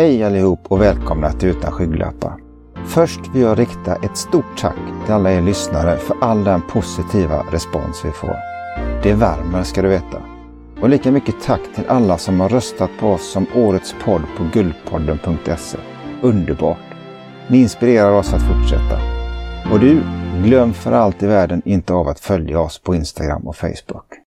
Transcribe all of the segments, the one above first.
Hej allihop och välkomna till Utan skygglappar. Först vill jag rikta ett stort tack till alla er lyssnare för all den positiva respons vi får. Det värmer ska du veta. Och lika mycket tack till alla som har röstat på oss som Årets podd på guldpodden.se. Underbart! Ni inspirerar oss att fortsätta. Och du, glöm för allt i världen inte av att följa oss på Instagram och Facebook.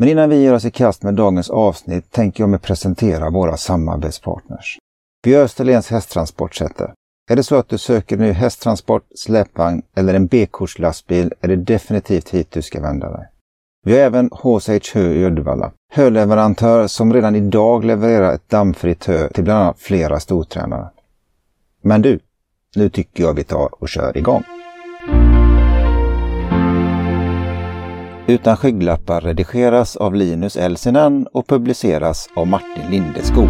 Men innan vi ger oss i kast med dagens avsnitt tänker jag mig presentera våra samarbetspartners. Vi Österlens hästtransportsätter. Är det så att du söker ny hästtransport, släpvagn eller en B-kortslastbil är det definitivt hit du ska vända dig. Vi har även HSH Hö i Uddevalla. Höleverantör som redan idag levererar ett dammfritt hö till bland annat flera stortränare. Men du, nu tycker jag vi tar och kör igång. Utan skygglappar redigeras av Linus Elsinen och publiceras av Martin Lindeskog.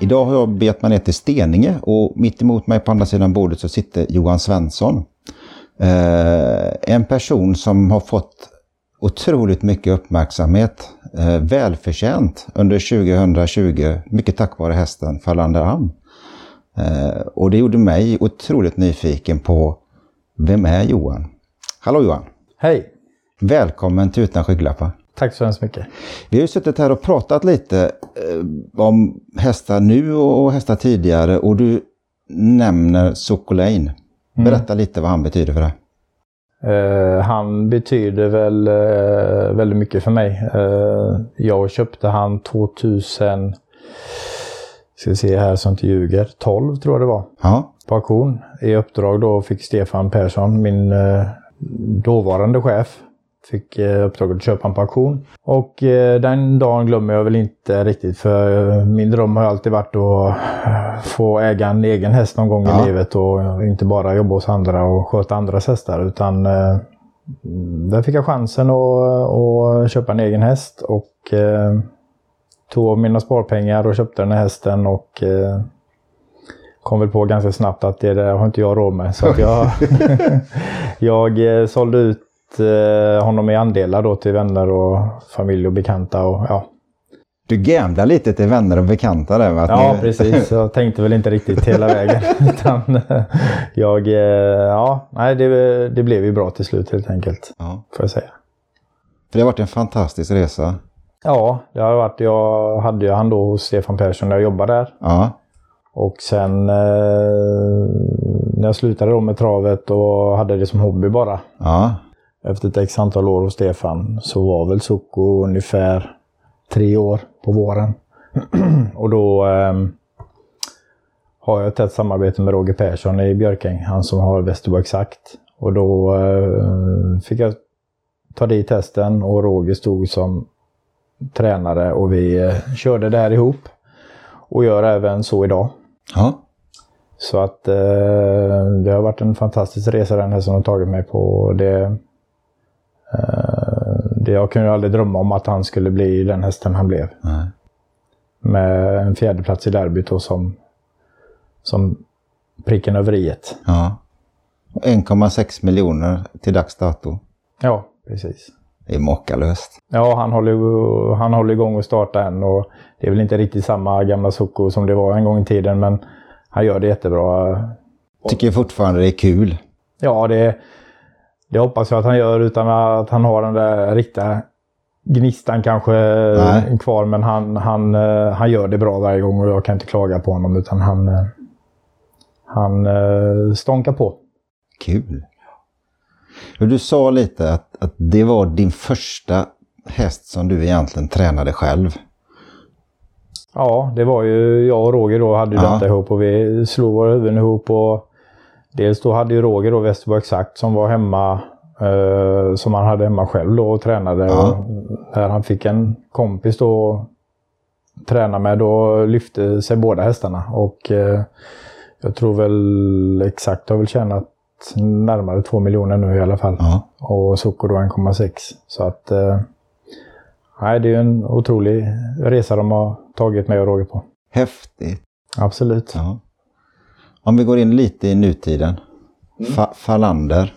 Idag har jag begett mig ner till Steninge och mitt emot mig på andra sidan bordet så sitter Johan Svensson. Eh, en person som har fått otroligt mycket uppmärksamhet, eh, välförtjänt under 2020, mycket tack vare hästen Fallander Am. Eh, och det gjorde mig otroligt nyfiken på vem är Johan? Hallå Johan! Hej! Välkommen till Utan skygglappar! Tack så hemskt mycket! Vi har ju suttit här och pratat lite eh, om hästar nu och hästar tidigare och du nämner Sokolain. Berätta mm. lite vad han betyder för dig. Uh, han betyder väl uh, väldigt mycket för mig. Uh, jag köpte han 2000, ska vi se här så inte ljuger, 12 tror jag det var. Ja. På auktion. I uppdrag då fick Stefan Persson, min dåvarande chef fick eh, uppdraget att köpa en auktion. Och eh, den dagen glömmer jag väl inte riktigt för eh, min dröm har alltid varit att få äga en egen häst någon gång ja. i livet och inte bara jobba hos andra och sköta andras hästar utan där fick jag chansen att, att köpa en egen häst och tog av mina sparpengar och köpte den här hästen och kom väl på ganska snabbt att det där har inte jag råd med. Så jag, jag eh, sålde ut eh, honom i andelar då till vänner och familj och bekanta. Och, ja. Du gamblade lite till vänner och bekanta där va? Ja, ni... precis. Jag tänkte väl inte riktigt hela vägen. Utan jag, eh, ja, nej, det, det blev ju bra till slut helt enkelt. Ja. Får jag säga. För det har varit en fantastisk resa. Ja, det har varit. Jag hade ju han då hos Stefan Persson när jag jobbade där. Ja. Och sen eh, när jag slutade då med travet och hade det som hobby bara. Ja. Efter ett x antal år hos Stefan så var väl Soko ungefär tre år på våren. och då eh, har jag ett tätt samarbete med Roger Persson i Björkäng, han som har Västerbo Exakt. Och då eh, fick jag ta dit testen och Roger stod som tränare och vi eh, körde där ihop. Och gör även så idag. Ja. Så att eh, det har varit en fantastisk resa den här som har tagit mig på. Det, eh, det, jag kunde aldrig drömma om att han skulle bli den hästen han blev. Nej. Med en fjärdeplats i derbyt då som, som pricken över i Ja. 1,6 miljoner till dags dato. Ja, precis. Det är makalöst. Ja, han håller, han håller igång och startar än och det är väl inte riktigt samma gamla Soko som det var en gång i tiden men han gör det jättebra. Tycker fortfarande det är kul. Ja, det, det hoppas jag att han gör utan att han har den där riktiga gnistan kanske Nej. kvar. Men han, han, eh, han gör det bra varje gång och jag kan inte klaga på honom utan han, eh, han eh, stånkar på. Kul. Du sa lite att, att det var din första häst som du egentligen tränade själv. Ja, det var ju jag och Roger då hade ju ja. detta ihop och vi slog våra huvuden ihop. Och dels då hade ju Roger då Västerbo Exakt som var hemma eh, som han hade hemma själv då och tränade. Ja. Och när han fick en kompis då träna med då lyfte sig båda hästarna. Och eh, jag tror väl Exakt har väl tjänat närmare 2 miljoner nu i alla fall. Ja. Och Soko då 1,6. Så att eh, nej, det är en otrolig resa de har tagit mig och Roger på. Häftigt. Absolut. Ja. Om vi går in lite i nutiden. Mm. Fa Falander.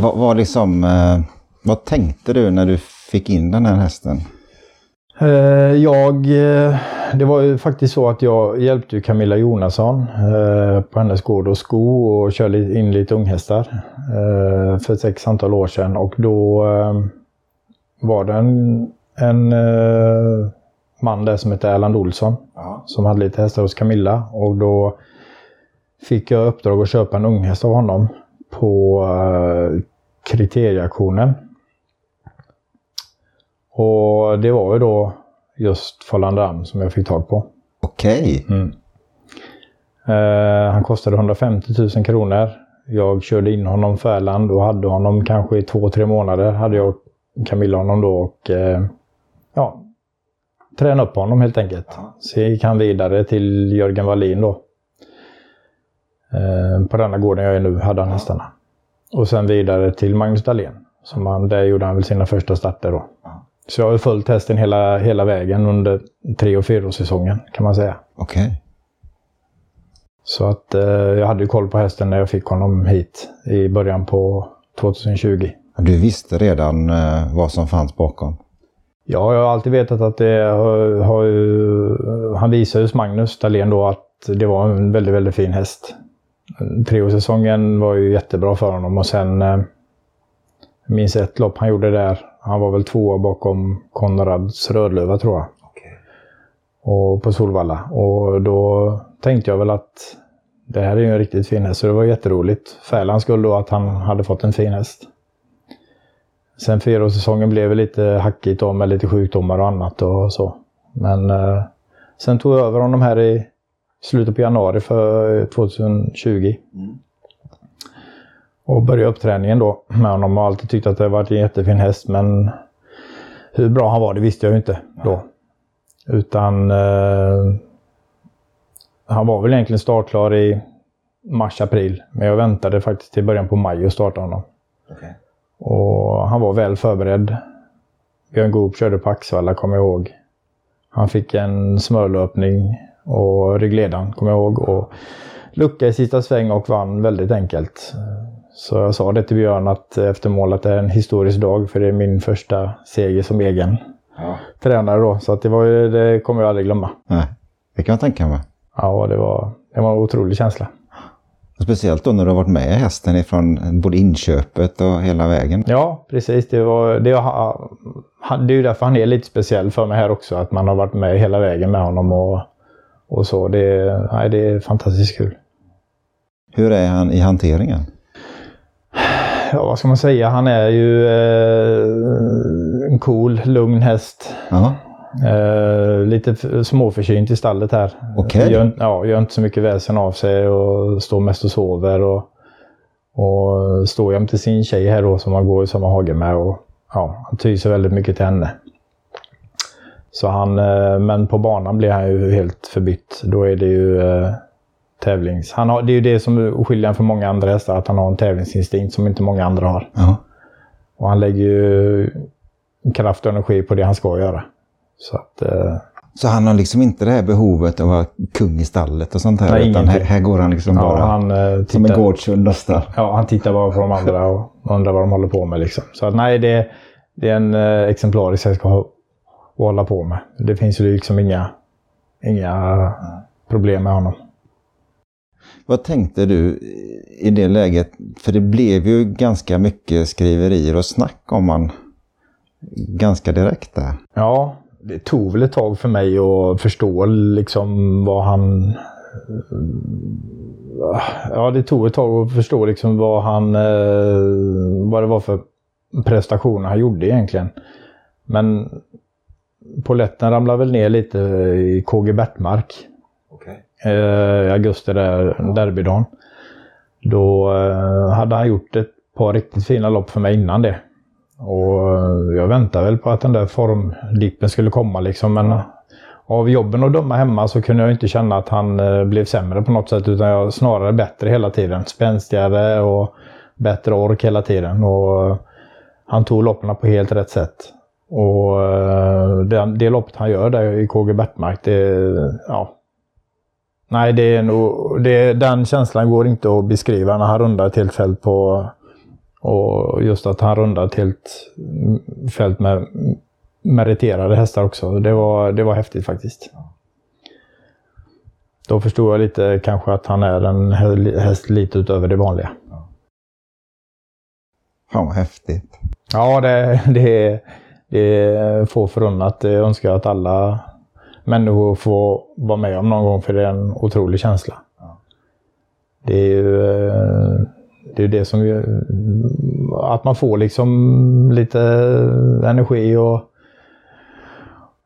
Vad, vad, liksom, eh, vad tänkte du när du fick in den här hästen? Eh, jag, eh, det var ju faktiskt så att jag hjälpte Camilla Jonasson eh, på hennes gård och sko och körde in lite unghästar för ett sex antal år sedan. Och då var det en, en man där som hette Erland Olsson ja. som hade lite hästar hos Camilla. Och då fick jag uppdrag att köpa en unghäst av honom på kriterieauktionen. Och det var ju då just Follandam som jag fick tag på. Okej. Okay. Mm. Eh, han kostade 150 000 kronor. Jag körde in honom Färland och hade honom kanske i två, tre månader. Hade jag Camilla honom då och eh, ja, tränade upp honom helt enkelt. Så gick han vidare till Jörgen Wallin då. Eh, på denna gården jag är nu hade han hästarna. Och sen vidare till Magnus Dahlén. Som han, där gjorde han väl sina första starter då. Så jag har följt hästen hela, hela vägen under tre och fyraårssäsongen kan man säga. Okej. Okay. Så att eh, jag hade ju koll på hästen när jag fick honom hit i början på 2020. Du visste redan eh, vad som fanns bakom? Ja, jag har alltid vetat att det har, har ju, Han visade hos Magnus Dahlén då att det var en väldigt, väldigt fin häst. Treårssäsongen var ju jättebra för honom och sen eh, minns ett lopp han gjorde där han var väl tvåa bakom Konrads Rödluva tror jag. Okay. Och på Solvalla. Och då tänkte jag väl att det här är ju en riktigt fin häst. Så det var jätteroligt. Färlan skulle då att han hade fått en fin häst. Sen fyraårssäsongen blev lite hackigt då med lite sjukdomar och annat och så. Men eh, sen tog jag över honom här i slutet på januari för 2020. Mm och började uppträningen då med honom och alltid tyckt att det varit en jättefin häst men hur bra han var det visste jag ju inte då. Utan eh, han var väl egentligen startklar i mars-april. Men jag väntade faktiskt till början på maj och starta honom. Okay. Och han var väl förberedd. Björn Goop körde på Axvalla, kommer jag ihåg. Han fick en smörlöpning och ryggledaren, kommer jag ihåg. Och lucka i sista sväng och vann väldigt enkelt. Så jag sa det till Björn att efter målet är en historisk dag för det är min första seger som egen ja. tränare då. Så att det, var det kommer jag aldrig glömma. Nej, det kan jag tänka mig. Ja, det var, det var en otrolig känsla. Speciellt då när du har varit med hästen ifrån både inköpet och hela vägen. Ja, precis. Det, var, det, det är ju därför han är lite speciell för mig här också. Att man har varit med hela vägen med honom och, och så. Det, nej, det är fantastiskt kul. Hur är han i hanteringen? Ja, vad ska man säga, han är ju eh, en cool, lugn häst. Eh, lite småförkyld i stallet här. Okay. Gör, ja, gör inte så mycket väsen av sig och står mest och sover. Och, och står jämte sin tjej här då som han går i samma hage med. Och, ja, han tyr sig väldigt mycket till henne. Så han, eh, men på banan blir han ju helt förbytt. Då är det ju eh, tävlings... Han har, det är ju det som skiljer från många andra hästar, att han har en tävlingsinstinkt som inte många andra har. Ja. Och han lägger ju kraft och energi på det han ska göra. Så, att, eh... så han har liksom inte det här behovet av att vara kung i stallet och sånt här? Nej, utan här, här, går han liksom ja, bara han, eh, tittar, som en gårdshund? Ja, han tittar bara på de andra och undrar vad de håller på med. Liksom. Så att, nej, det, det är en eh, exemplarisk häst att hålla på med. Det finns ju liksom inga, inga problem med honom. Vad tänkte du i det läget? För det blev ju ganska mycket skriverier och snack om man ganska direkt där. Ja, det tog väl ett tag för mig att förstå liksom vad han... Ja, det tog ett tag att förstå liksom vad han... Eh, vad det var för prestationer han gjorde egentligen. Men poletten ramlade väl ner lite i KG Bertmark eh, augusti, där, derbydagen. Då eh, hade han gjort ett par riktigt fina lopp för mig innan det. Och eh, jag väntade väl på att den där formdippen skulle komma liksom. Men eh, av jobben att döma hemma så kunde jag inte känna att han eh, blev sämre på något sätt. Utan jag snarare bättre hela tiden. Spänstigare och bättre ork hela tiden. Och han tog loppen på helt rätt sätt. Och det, det loppet han gör där i KG Bertmark, det, ja, Nej, det är nog, det, den känslan går inte att beskriva när han rundar ett helt fält på... Och just att han rundar ett helt fält med meriterade hästar också. Det var, det var häftigt faktiskt. Då förstod jag lite kanske att han är en häst lite utöver det vanliga. Fan vad häftigt. Ja, det, det, det är få förunnat. Jag önskar att alla människor får vara med om någon gång för det är en otrolig känsla. Det är ju eh, det, är det som gör, att man får liksom lite energi och,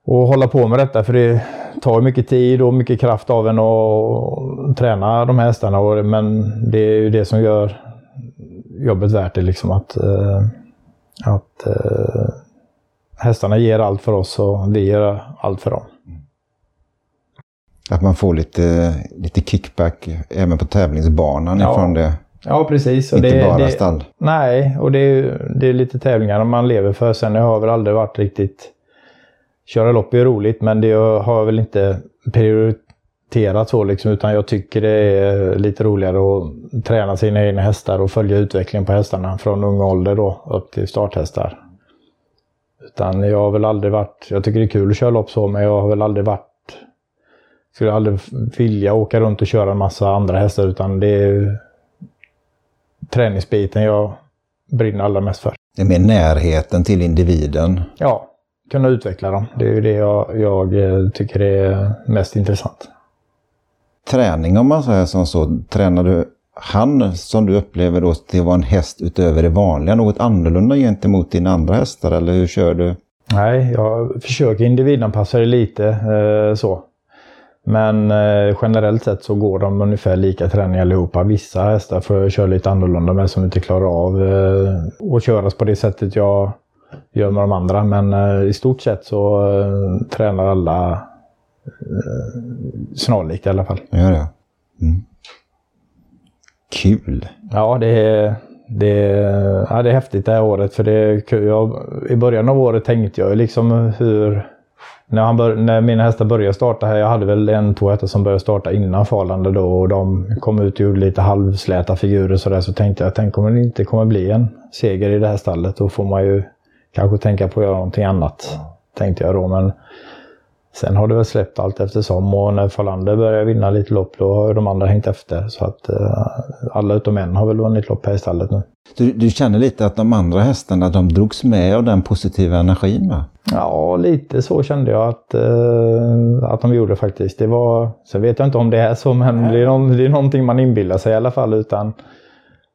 och hålla på med detta. För det tar mycket tid och mycket kraft av en att träna de här hästarna. Men det är ju det som gör jobbet värt det. Liksom att, eh, att eh, hästarna ger allt för oss och vi ger allt för dem. Att man får lite, lite kickback även på tävlingsbanan ja. ifrån det. Ja, precis. Och Inte det, bara det, stall. Nej, och det är, det är lite tävlingar man lever för. Sen jag har väl aldrig varit riktigt... Köra lopp är roligt, men det har jag väl inte prioriterat så liksom. Utan jag tycker det är lite roligare att träna sina egna hästar och följa utvecklingen på hästarna från ung ålder då upp till starthästar. Utan jag har väl aldrig varit... Jag tycker det är kul att köra lopp så, men jag har väl aldrig varit skulle aldrig vilja åka runt och köra en massa andra hästar utan det är träningsbiten jag brinner allra mest för. Det är mer närheten till individen? Ja, kunna utveckla dem. Det är ju det jag, jag eh, tycker är mest intressant. Träning om man säger som så, tränar du han som du upplever då till att vara en häst utöver det vanliga, något annorlunda gentemot dina andra hästar eller hur kör du? Nej, jag försöker individanpassa det lite eh, så. Men eh, generellt sett så går de ungefär lika träning allihopa. Vissa hästar får jag köra lite annorlunda med som inte klarar av eh, att köras på det sättet jag gör med de andra. Men eh, i stort sett så eh, tränar alla eh, snarlikt i alla fall. Gör det? Mm. Kul! Ja, det är, det, är, ja, det är häftigt det här året. För det, jag, I början av året tänkte jag liksom hur när, han bör, när mina hästar började starta här, jag hade väl en, två hästar som började starta innan Falande då och de kom ut och gjorde lite halvsläta figurer sådär så tänkte jag, tänk om det inte kommer bli en seger i det här stallet. Då får man ju kanske tänka på att göra någonting annat. Tänkte jag då men Sen har det väl släppt allt eftersom och när Falander börjar vinna lite lopp då har de andra hängt efter. Så att uh, alla utom en har väl vunnit lopp här i stallet nu. Du, du känner lite att de andra hästarna de drogs med av den positiva energin va? Ja, lite så kände jag att, uh, att de gjorde faktiskt. Det var, så vet jag inte om det är så men det är, någon, det är någonting man inbillar sig i alla fall. utan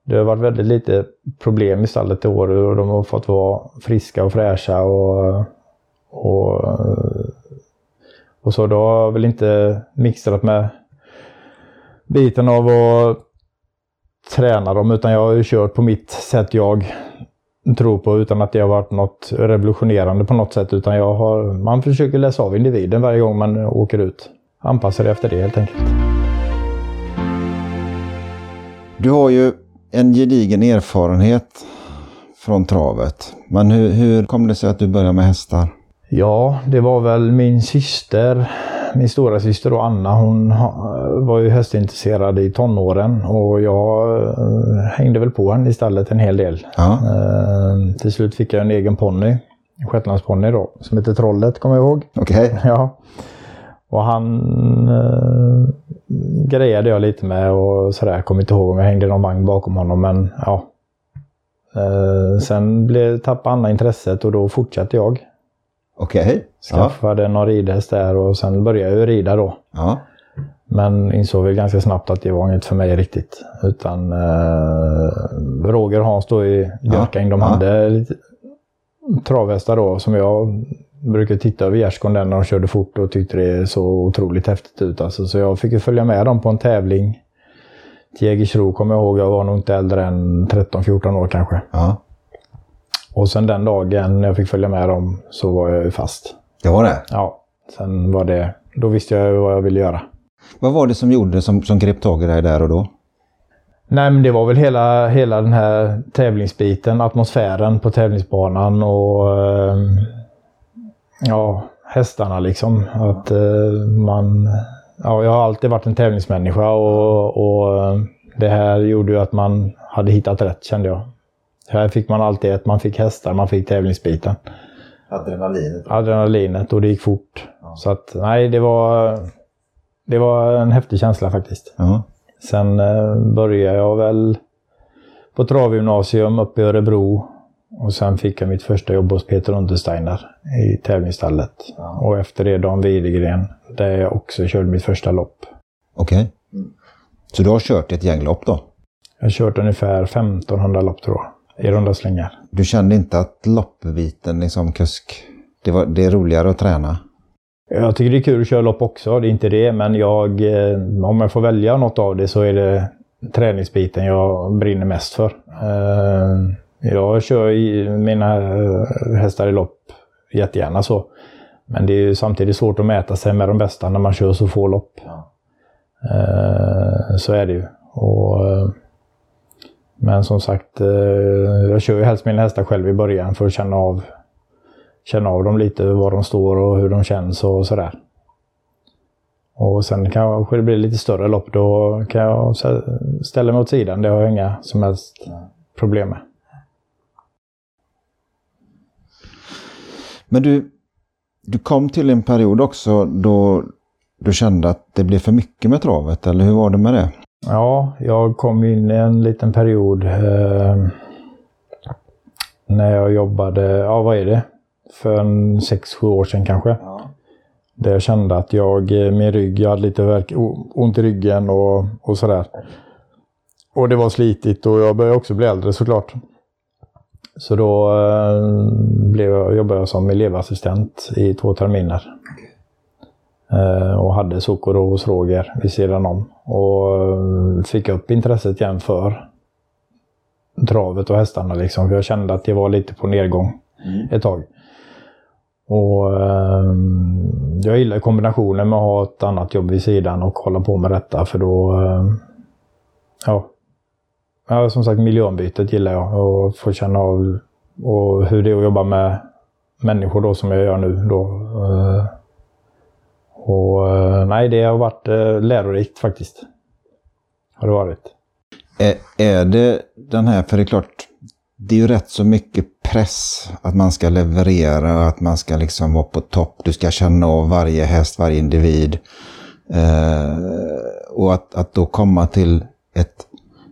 det har varit väldigt lite problem i stallet i år och de har fått vara friska och fräscha och, och och så då har jag väl inte mixtrat med biten av att träna dem utan jag har ju kört på mitt sätt jag tror på utan att det har varit något revolutionerande på något sätt utan jag har, man försöker läsa av individen varje gång man åker ut. Anpassa det efter det helt enkelt. Du har ju en gedigen erfarenhet från travet. Men hur, hur kom det sig att du började med hästar? Ja, det var väl min syster, min stora syster då Anna, hon var ju hästintresserad i tonåren och jag eh, hängde väl på henne istället en hel del. Ja. Eh, till slut fick jag en egen ponny, shetlandsponny då, som heter Trollet kommer jag ihåg. Okej. Okay. Ja. Och han eh, grejade jag lite med och sådär. Kommer inte ihåg om jag hängde någon vagn bakom honom men ja. Eh, sen blev, tappade Anna intresset och då fortsatte jag. Okej. Okay. Skaffade ja. någon ridhäst där och sen började jag ju rida då. Ja. Men insåg väl ganska snabbt att det var inget för mig riktigt. Utan eh, Roger och Hans då i Björkäng, ja. de hade lite travhästar då som jag brukade titta över gärdsgården när de körde fort och tyckte det så otroligt häftigt ut. Alltså, så jag fick ju följa med dem på en tävling. Till Jägersro kommer jag ihåg, jag var nog inte äldre än 13-14 år kanske. Ja. Och sen den dagen jag fick följa med dem så var jag ju fast. Det var det? Ja. Sen var det, då visste jag vad jag ville göra. Vad var det som gjorde som, som grep tag i dig där och då? Nej men det var väl hela, hela den här tävlingsbiten, atmosfären på tävlingsbanan och eh, ja, hästarna liksom. Att eh, man, ja, jag har alltid varit en tävlingsmänniska och, och eh, det här gjorde ju att man hade hittat rätt kände jag. Här fick man alltid ett, man fick hästar, man fick tävlingsbiten. Adrenalinet. adrenalinet och det gick fort. Ja. Så att nej, det var, det var en häftig känsla faktiskt. Ja. Sen eh, började jag väl på travgymnasium uppe i Örebro. Och sen fick jag mitt första jobb hos Peter Untersteiner i tävlingsstallet. Ja. Och efter det Dan Widegren, där jag också körde mitt första lopp. Okej. Så du har kört ett gäng lopp då? Jag har kört ungefär 1500 lopp tror jag, i runda slängar. Du kände inte att loppbiten liksom kusk, det, var, det är roligare att träna? Jag tycker det är kul att köra lopp också, det är inte det. Men jag, eh, om jag får välja något av det så är det träningsbiten jag brinner mest för. Eh, Jag kör mina hästar i lopp jättegärna så. Men det är ju samtidigt svårt att mäta sig med de bästa när man kör så få lopp. Eh, Så är det ju. Och, men som sagt, eh, jag kör ju helst mina hästar själv i början för att känna av, känna av dem lite, var de står och hur de känns och sådär. Och sen kanske det blir lite större lopp, då kan jag ställa mig åt sidan. Det har jag inga som helst problem med. Men du, du kom till en period också då du kände att det blev för mycket med travet, eller hur var det med det? Ja, jag kom in i en liten period eh, när jag jobbade, ja vad är det? För en sex sju år sedan kanske. Där jag kände att jag, eh, min rygg, jag hade lite verk, ont i ryggen och, och sådär. Och det var slitigt och jag började också bli äldre såklart. Så då eh, blev jag, jobbade jag som elevassistent i två terminer. Eh, och hade Sokoro hos Roger vid sidan om. Och eh, fick upp intresset igen för travet och hästarna. Liksom. För jag kände att det var lite på nedgång ett tag. Och eh, Jag gillar kombinationen med att ha ett annat jobb vid sidan och hålla på med detta. För då... Ja. ja, som sagt miljöombytet gillar jag. Och få känna av och hur det är att jobba med människor då som jag gör nu. Då. Och eh, nej, det har varit eh, lärorikt faktiskt. Har det varit. Är, är det den här, för det är klart, det är ju rätt så mycket press att man ska leverera, att man ska liksom vara på topp, du ska känna av varje häst, varje individ. Eh, och att, att då komma till ett,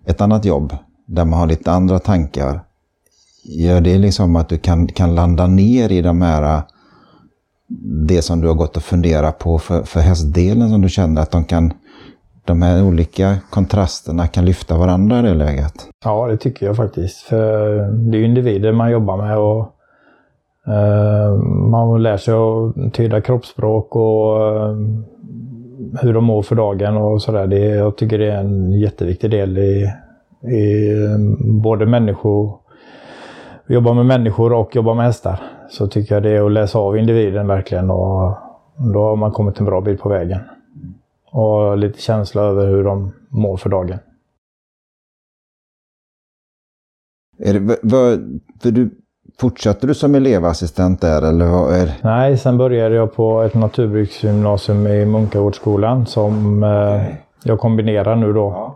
ett annat jobb där man har lite andra tankar. Gör det liksom att du kan, kan landa ner i de här, det som du har gått och funderat på för, för hästdelen som du känner att de kan, de här olika kontrasterna kan lyfta varandra i det läget? Ja, det tycker jag faktiskt. För det är ju individer man jobbar med och eh, man lär sig att tyda kroppsspråk och eh, hur de mår för dagen och sådär. Det, jag tycker det är en jätteviktig del i, i eh, både människor, jobba med människor och jobba med hästar. Så tycker jag det är att läsa av individen verkligen och då har man kommit en bra bit på vägen. Och lite känsla över hur de mår för dagen. Är det, vad- för du, fortsatte du som elevassistent där eller vad är Nej, sen började jag på ett naturbruksgymnasium i Munkagårdsskolan som eh, jag kombinerar nu då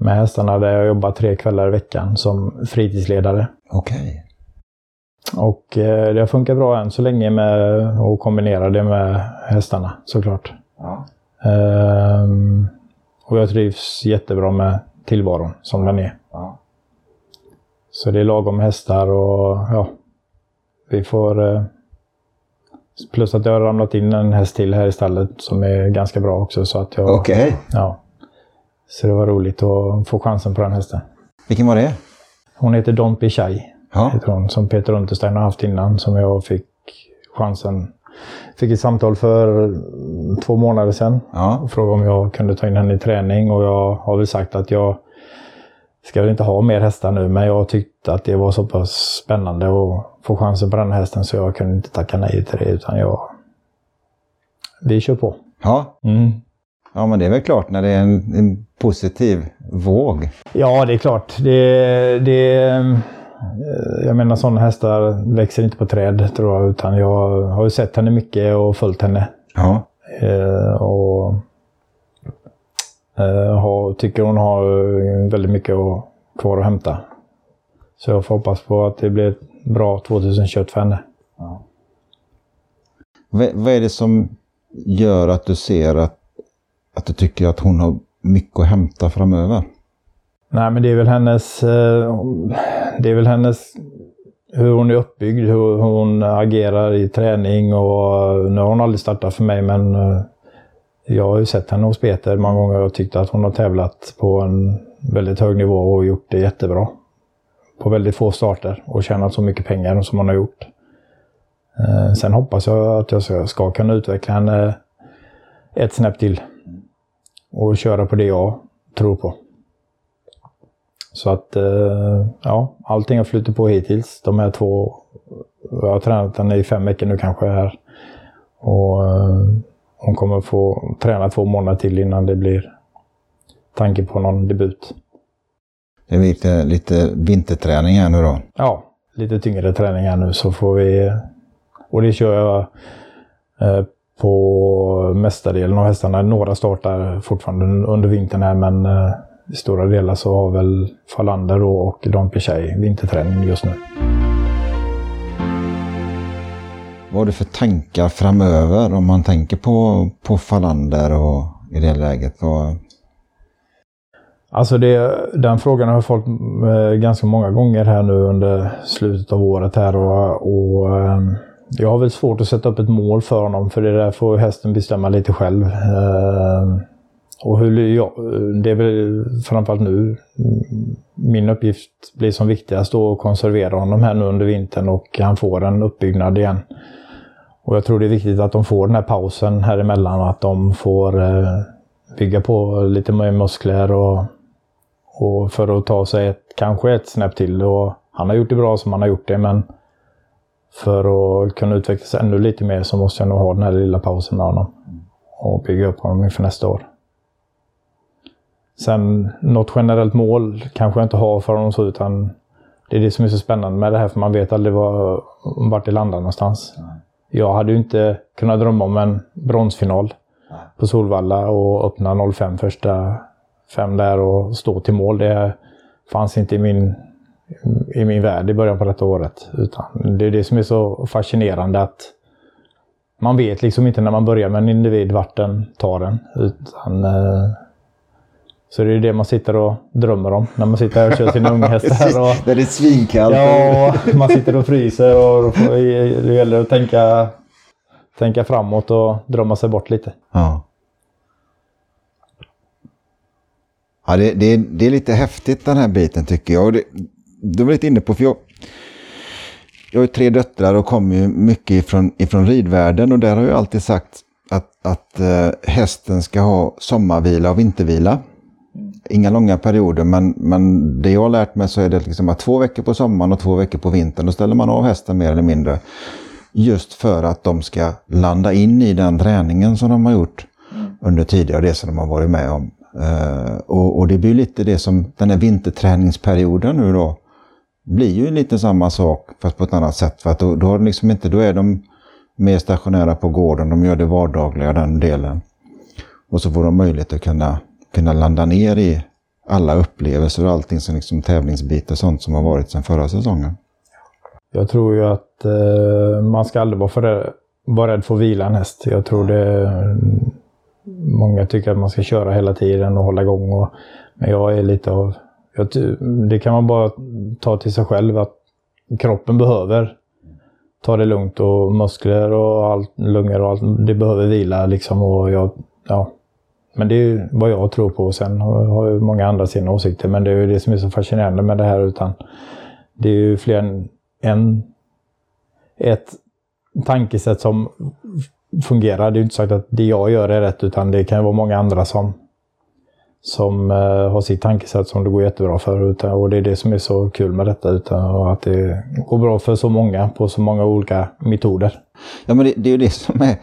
med hästarna där jag jobbar tre kvällar i veckan som fritidsledare. Okej. Och eh, det har funkat bra än så länge med att kombinera det med hästarna såklart. Ja. Ehm, och jag trivs jättebra med tillvaron som den är. Ja. Så det är lagom hästar och ja, vi får... Eh, plus att jag har ramlat in en häst till här i stallet som är ganska bra också. Så att jag, Okej. ja. Så det var roligt att få chansen på den hästen. Vilken var det? Hon heter Don Pichai, Ja. heter som Peter Unterstein har haft innan. Som jag fick chansen... Fick ett samtal för två månader sedan Ja. och frågade om jag kunde ta in henne i träning. Och jag har väl sagt att jag ska väl inte ha mer hästar nu, men jag tyckte att det var så pass spännande att få chansen på den här hästen så jag kunde inte tacka nej till det, utan jag... Vi kör på. Ja. Mm. Ja, men det är väl klart när det är en, en positiv våg. Ja, det är klart. Det, det, jag menar, sådana hästar växer inte på träd, tror jag, utan jag har ju sett henne mycket och följt henne. Ja. Eh, och eh, har, tycker hon har eh, väldigt mycket att, kvar att hämta. Så jag får hoppas på att det blir ett bra 2021 för henne. Vad, vad är det som gör att du ser att, att du tycker att hon har mycket att hämta framöver? Nej, men det är väl hennes... eh, det är väl hennes... Hur hon är uppbyggd, hur hon agerar i träning och nu har hon aldrig startat för mig men eh, jag har ju sett henne hos Peter många gånger och tyckt att hon har tävlat på en väldigt hög nivå och gjort det jättebra. På väldigt få starter och tjänat så mycket pengar som hon har gjort. Eh, sen hoppas jag att jag ska- ska kunna utveckla henne ett snäpp till. Och köra på det jag tror på. Så att, eh, ja, allting har flutit på hittills. De här två, jag har tränat henne i fem veckor nu kanske här. Och eh, hon kommer få träna två månader till innan det blir tanke på någon debut. Det är lite, lite vinterträning här nu då. Ja, lite tyngre träning här nu så får vi... Och det kör jag eh, på mestadelen av hästarna. Några startar fortfarande under vintern här men i stora delar så har väl Falander och Don Pichai vinterträning just nu. Vad har du för tankar framöver om man tänker på, på Falander och i det läget? Och, Alltså det, den frågan har fått eh, ganska många gånger här nu under slutet av året här och, och eh, jag har väl svårt att sätta upp ett mål för honom för det där får hästen bestämma lite själv. Och hur ja, det är väl framförallt nu mm, min uppgift blir som viktigast då att konservera honom här nu under vintern och han får en uppbyggnad igen. Och jag tror det är viktigt att de får den här pausen här emellan och att de får eh, bygga på lite mer muskler och, och för att ta sig ett, kanske ett snäpp till. Och han har gjort det bra som han har gjort det men för att kunna utvecklas ännu lite mer så måste jag nog ha den här lilla pausen med honom. Och bygga upp honom inför nästa år. Sen något generellt mål kanske jag inte har för honom så utan det är det som är så spännande med det här för man vet aldrig var, vart det landar någonstans. Jag hade ju inte kunnat drömma om en bronsfinal på Solvalla och öppna 05 första fem där och stå till mål. Det fanns inte i min, i min värld i början på detta året. Utan det är det som är så fascinerande att man vet liksom inte när man börjar med en individ vart den tar den. Utan, eh, så det är det man sitter och drömmer om när man sitter här och kör sina unghästar. Och, det är svinkallt. Ja, man sitter och fryser och det gäller att tänka, tänka framåt och drömma sig bort lite. Ja. Ja, det, det, det är lite häftigt den här biten tycker jag. Och det, du var lite inne på, för jag, jag har tre döttrar och kommer ju mycket ifrån, ifrån ridvärlden och där har jag alltid sagt att, att eh, hästen ska ha sommarvila och vintervila. Inga långa perioder, men, men det jag har lärt mig så är det liksom att två veckor på sommaren och två veckor på vintern, då ställer man av hästen mer eller mindre. Just för att de ska landa in i den träningen som de har gjort under tidigare resor de har varit med om. Eh, och, och det blir lite det som den här vinterträningsperioden nu då blir ju lite samma sak fast på ett annat sätt. För att då, då, har de liksom inte, då är de mer stationära på gården, de gör det vardagliga den delen. Och så får de möjlighet att kunna, kunna landa ner i alla upplevelser och allting som liksom tävlingsbitar och sånt som har varit sedan förra säsongen. Jag tror ju att eh, man ska aldrig vara, för rädd, vara rädd för att vila en häst. Jag tror det... Mm, många tycker att man ska köra hela tiden och hålla igång. Och, men jag är lite av... Jag, det kan man bara ta till sig själv att kroppen behöver ta det lugnt och muskler och allt, lungor och allt. Det behöver vila liksom. Och jag, ja. Men det är ju vad jag tror på. Sen har, ju många andra sina åsikter. Men det är ju det som är så fascinerande med det här. utan Det är ju fler än en, ett tankesätt som fungerar. Det är ju inte sagt att det jag gör är rätt utan det kan ju vara många andra som, som eh, har sitt tankesätt som det går jättebra för. Utan, och det är det som är så kul med detta. Utan, och att det går bra för så många på så många olika metoder. Ja, men det, det är ju det som är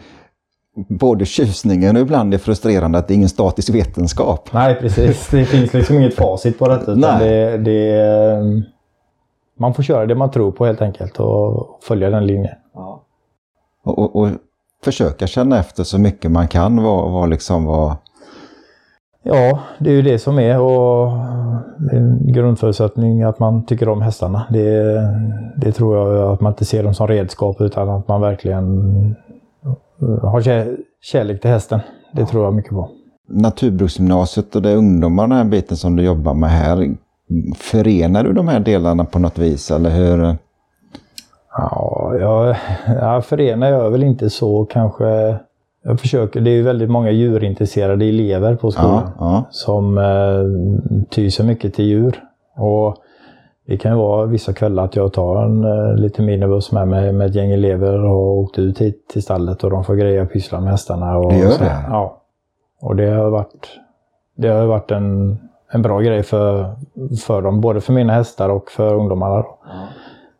både tjusningen och ibland det frustrerande att det är ingen statisk vetenskap. Nej, precis. Det finns liksom inget facit på detta. Utan Nej. det, det, eh, man får köra det man tror på helt enkelt och följa den linjen. Och, och, och försöka känna efter så mycket man kan vad, vad liksom vad... Ja, det är ju det som är och det är en grundförutsättning att man tycker om hästarna. Det, det tror jag att man inte ser dem som redskap utan att man verkligen ha kärlek till hästen. Det tror jag mycket på. Naturbruksgymnasiet och det är ungdomar, den här biten som du jobbar med här. Förenar du de här delarna på något vis eller hur? Ja, jag, jag förenar jag väl inte så kanske. Jag försöker, det är väldigt många djurintresserade elever på skolan Ja, ja. som eh, tyr mycket till djur. Och det kan ju vara vissa kvällar att jag tar en eh, liten minibuss med mig med ett gäng elever och åkt ut hit till stallet och de får greja och pyssla med hästarna. Och Det gör så. det? Ja. Och det har varit, det har varit en, en bra grej för, för dem, både för mina hästar och för ungdomarna. Då.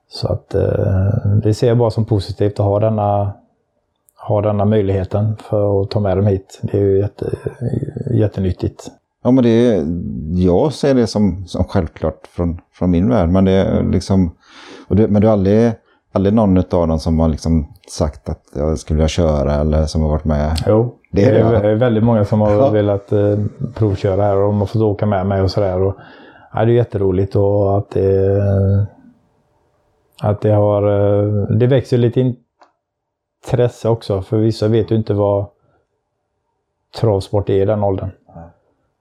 Så att eh, det ser jag bara som positivt att ha denna, ha denna möjligheten för att ta med dem hit. Det är ju jätte, jättenyttigt. Ja, men det är, jag ser det som, som självklart från, från min värld. Men det är liksom, och det, men du har aldrig, aldrig någon av dem som har liksom sagt att jag skulle vilja köra eller som har varit med? Jo, Det det är är, det, väldigt många som har Ja. velat eh, provköra här och de har fått åka med mig och sådär. Ja, det är jätteroligt och att det, att det har... eh, Det växer lite intresse också för vissa vet ju inte vad travsport är i den åldern.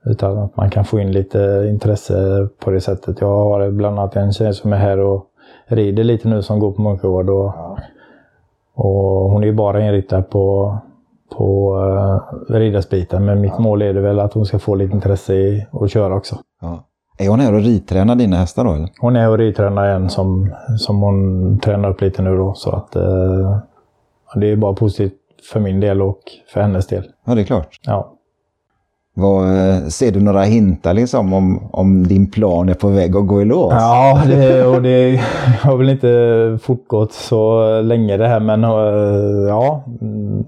Utan att man kan få in lite intresse på det sättet. Jag har bland annat en tjej som är här och rider lite nu som går på Munkagård. Och, och hon är ju bara inriktad på, på uh, ridarsbiten. Men mitt mål är det väl att hon ska få lite intresse i att köra också. Ja. Är hon här och ridtränar dina hästar då? Eller? Hon är och ridtränar en som, som hon tränar upp lite nu då. Så att eh, det är bara positivt för min del och för hennes del. Ja, det är klart. Ja. Vad, eh, ser du några hintar liksom om, om din plan är på väg att gå i lås? Ja, det, och det har väl inte fortgått så länge det här men eh, ja. mm,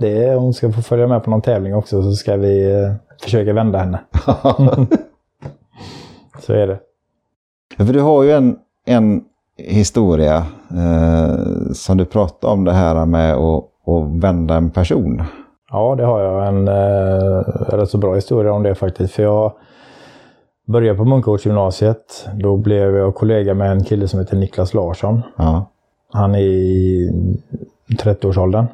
Det, hon ska få följa med på någon tävling också så ska vi eh, försöka vända henne. Så är det. För du har ju en, en historia eh, som du pratade om det här med att, att vända en person. Ja, det har jag en eh, rätt så bra historia om det faktiskt. För jag började på Munkagårdsgymnasiet. Då blev jag kollega med en kille som heter Niklas Larsson. Ja. Han är i 30-årsåldern.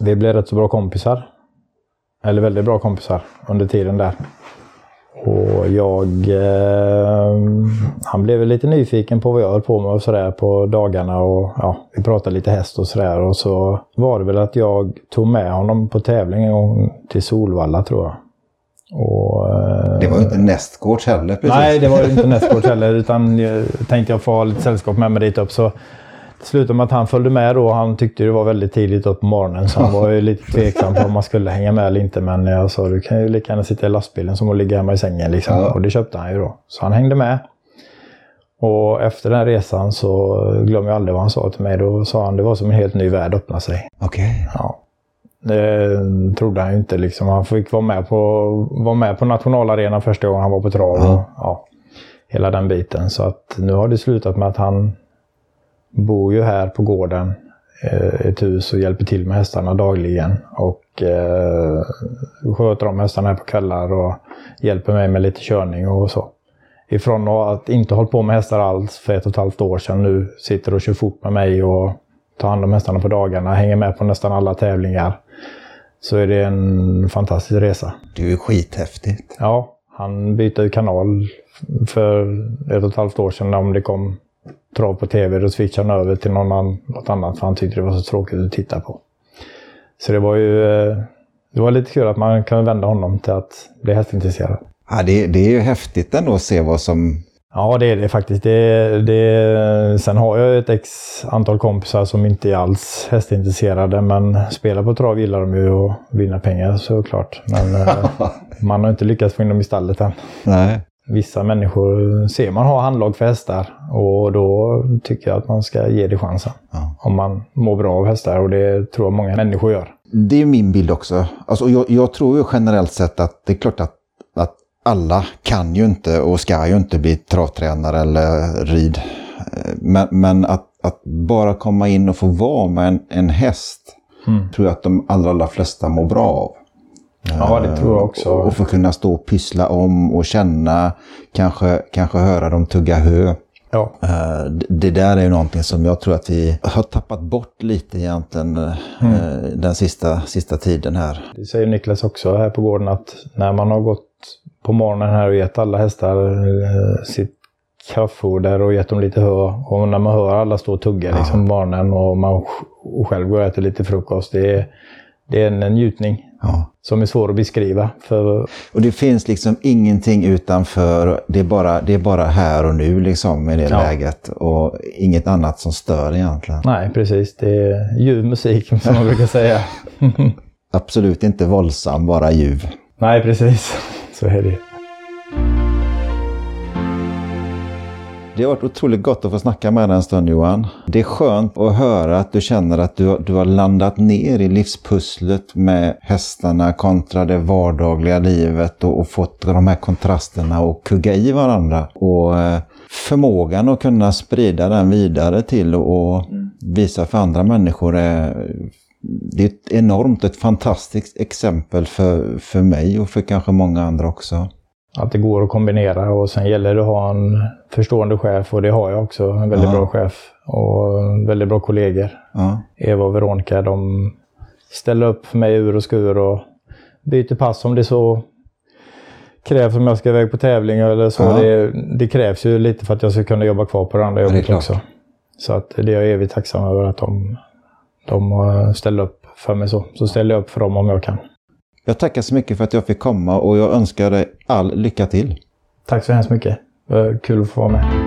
Vi blev rätt så bra kompisar. Eller väldigt bra kompisar under tiden där. Och jag... Eh, han blev lite nyfiken på vad jag höll på med och sådär på dagarna. Och ja, vi pratade lite häst och sådär. Och så var det väl att jag tog med honom på tävling en gång till Solvalla tror jag. Och, eh, Det var ju inte nästgårds heller precis. Nej, det var ju inte nästgårds heller. Utan jag tänkte jag få ha lite sällskap med mig dit upp. Så slutade med att han följde med då. Han tyckte det var väldigt tidigt upp på morgonen. Så han var ju lite tveksam på om man skulle hänga med eller inte. Men jag sa du kan ju lika gärna sitta i lastbilen som att ligga hemma i sängen. Liksom. Ja. Och det köpte han ju då. Så han hängde med. Och efter den resan så glömmer jag aldrig vad han sa till mig. Då sa han det var som en helt ny värld öppna sig. Okej. Ja. Det trodde han ju inte. Liksom. Han fick vara med, på, vara med på nationalarenan första gången han var på trav. Ja. Ja, hela den biten. Så att nu har det slutat med att han bor ju här på gården. eh, Ett hus och hjälper till med hästarna dagligen. Och eh, sköter om hästarna här på kvällar och hjälper mig med lite körning och så. Ifrån att inte hållit på med hästar alls för ett och ett halvt år sedan nu sitter och kör fort med mig och tar hand om hästarna på dagarna, hänger med på nästan alla tävlingar. Så är det en fantastisk resa. Det är skithäftigt. Ja, han bytte kanal för ett och ett halvt år sedan om det kom trav på tv. Då switchade han över till någon annan, något annat för han tyckte det var så tråkigt att titta på. Så det var ju eh, det var lite kul att man kunde vända honom till att bli hästintresserad. Ja, det, det är ju häftigt ändå att se vad som... Ja, det är det faktiskt. Det, det, sen har jag ett ex antal kompisar som inte är alls hästintresserade, men spelar på trav gillar de ju att vinna pengar såklart. Men eh, man har inte lyckats få in dem i stallet än. Nej. Vissa människor ser man har handlag för hästar och då tycker jag att man ska ge det chansen. Ja. Om man mår bra av hästar och det tror jag många människor gör. Det är min bild också. Alltså, jag, jag tror ju generellt sett att det är klart att, att alla kan ju inte och ska ju inte bli travtränare eller rid. Men, men att, att bara komma in och få vara med en, en häst Mm. tror jag att de allra, allra flesta mår bra av. Ja, det tror jag också. Och, få kunna stå och pyssla om och känna, kanske, kanske höra dem tugga hö. Ja. Eh, Det där är ju någonting som jag tror att vi har tappat bort lite egentligen eh, Mm. den sista, sista tiden här. Det säger Niklas också här på gården att när man har gått på morgonen här och gett alla hästar eh, sitt kraftfoder och gett dem lite hö och när man hör alla stå och tugga liksom på morgonen och man och själv går och äter lite frukost. Det är, det är en njutning Ja. som är svår att beskriva. För Och det finns liksom ingenting utanför, det är bara, det är bara här och nu liksom i det Ja. läget och inget annat som stör egentligen. nej, precis. Det är ljuv musik som man brukar säga. Absolut inte våldsam, bara ljuv. nej, precis. Så är det. Det har varit otroligt gott att få snacka med dig en stund Johan. Det är skönt att höra att du känner att du, du har landat ner i livspusslet med hästarna kontra det vardagliga livet och, och fått de här kontrasterna och kugga i varandra. Och eh, förmågan att kunna sprida den vidare till och, och visa för andra människor är det är ett enormt, ett fantastiskt exempel för, för mig och för kanske många andra också. Att det går att kombinera och sen gäller det att ha en förstående chef och det har jag också. En väldigt Ja. bra chef och väldigt bra kollegor. Ja, Eva och Veronica, de ställer upp för mig ur och skur och byter pass om det så krävs om jag ska iväg på tävling eller så. Ja. Det, det krävs ju lite för att jag ska kunna jobba kvar på det andra det jobbet klart. också. Så att det är jag evigt tacksam över att de, de eh, ställer upp för mig så. Så ställer jag upp för dem om jag kan. Jag tackar så mycket för att jag fick komma och jag önskar dig all lycka till. Tack så hemskt mycket. Det var Kul att få vara med.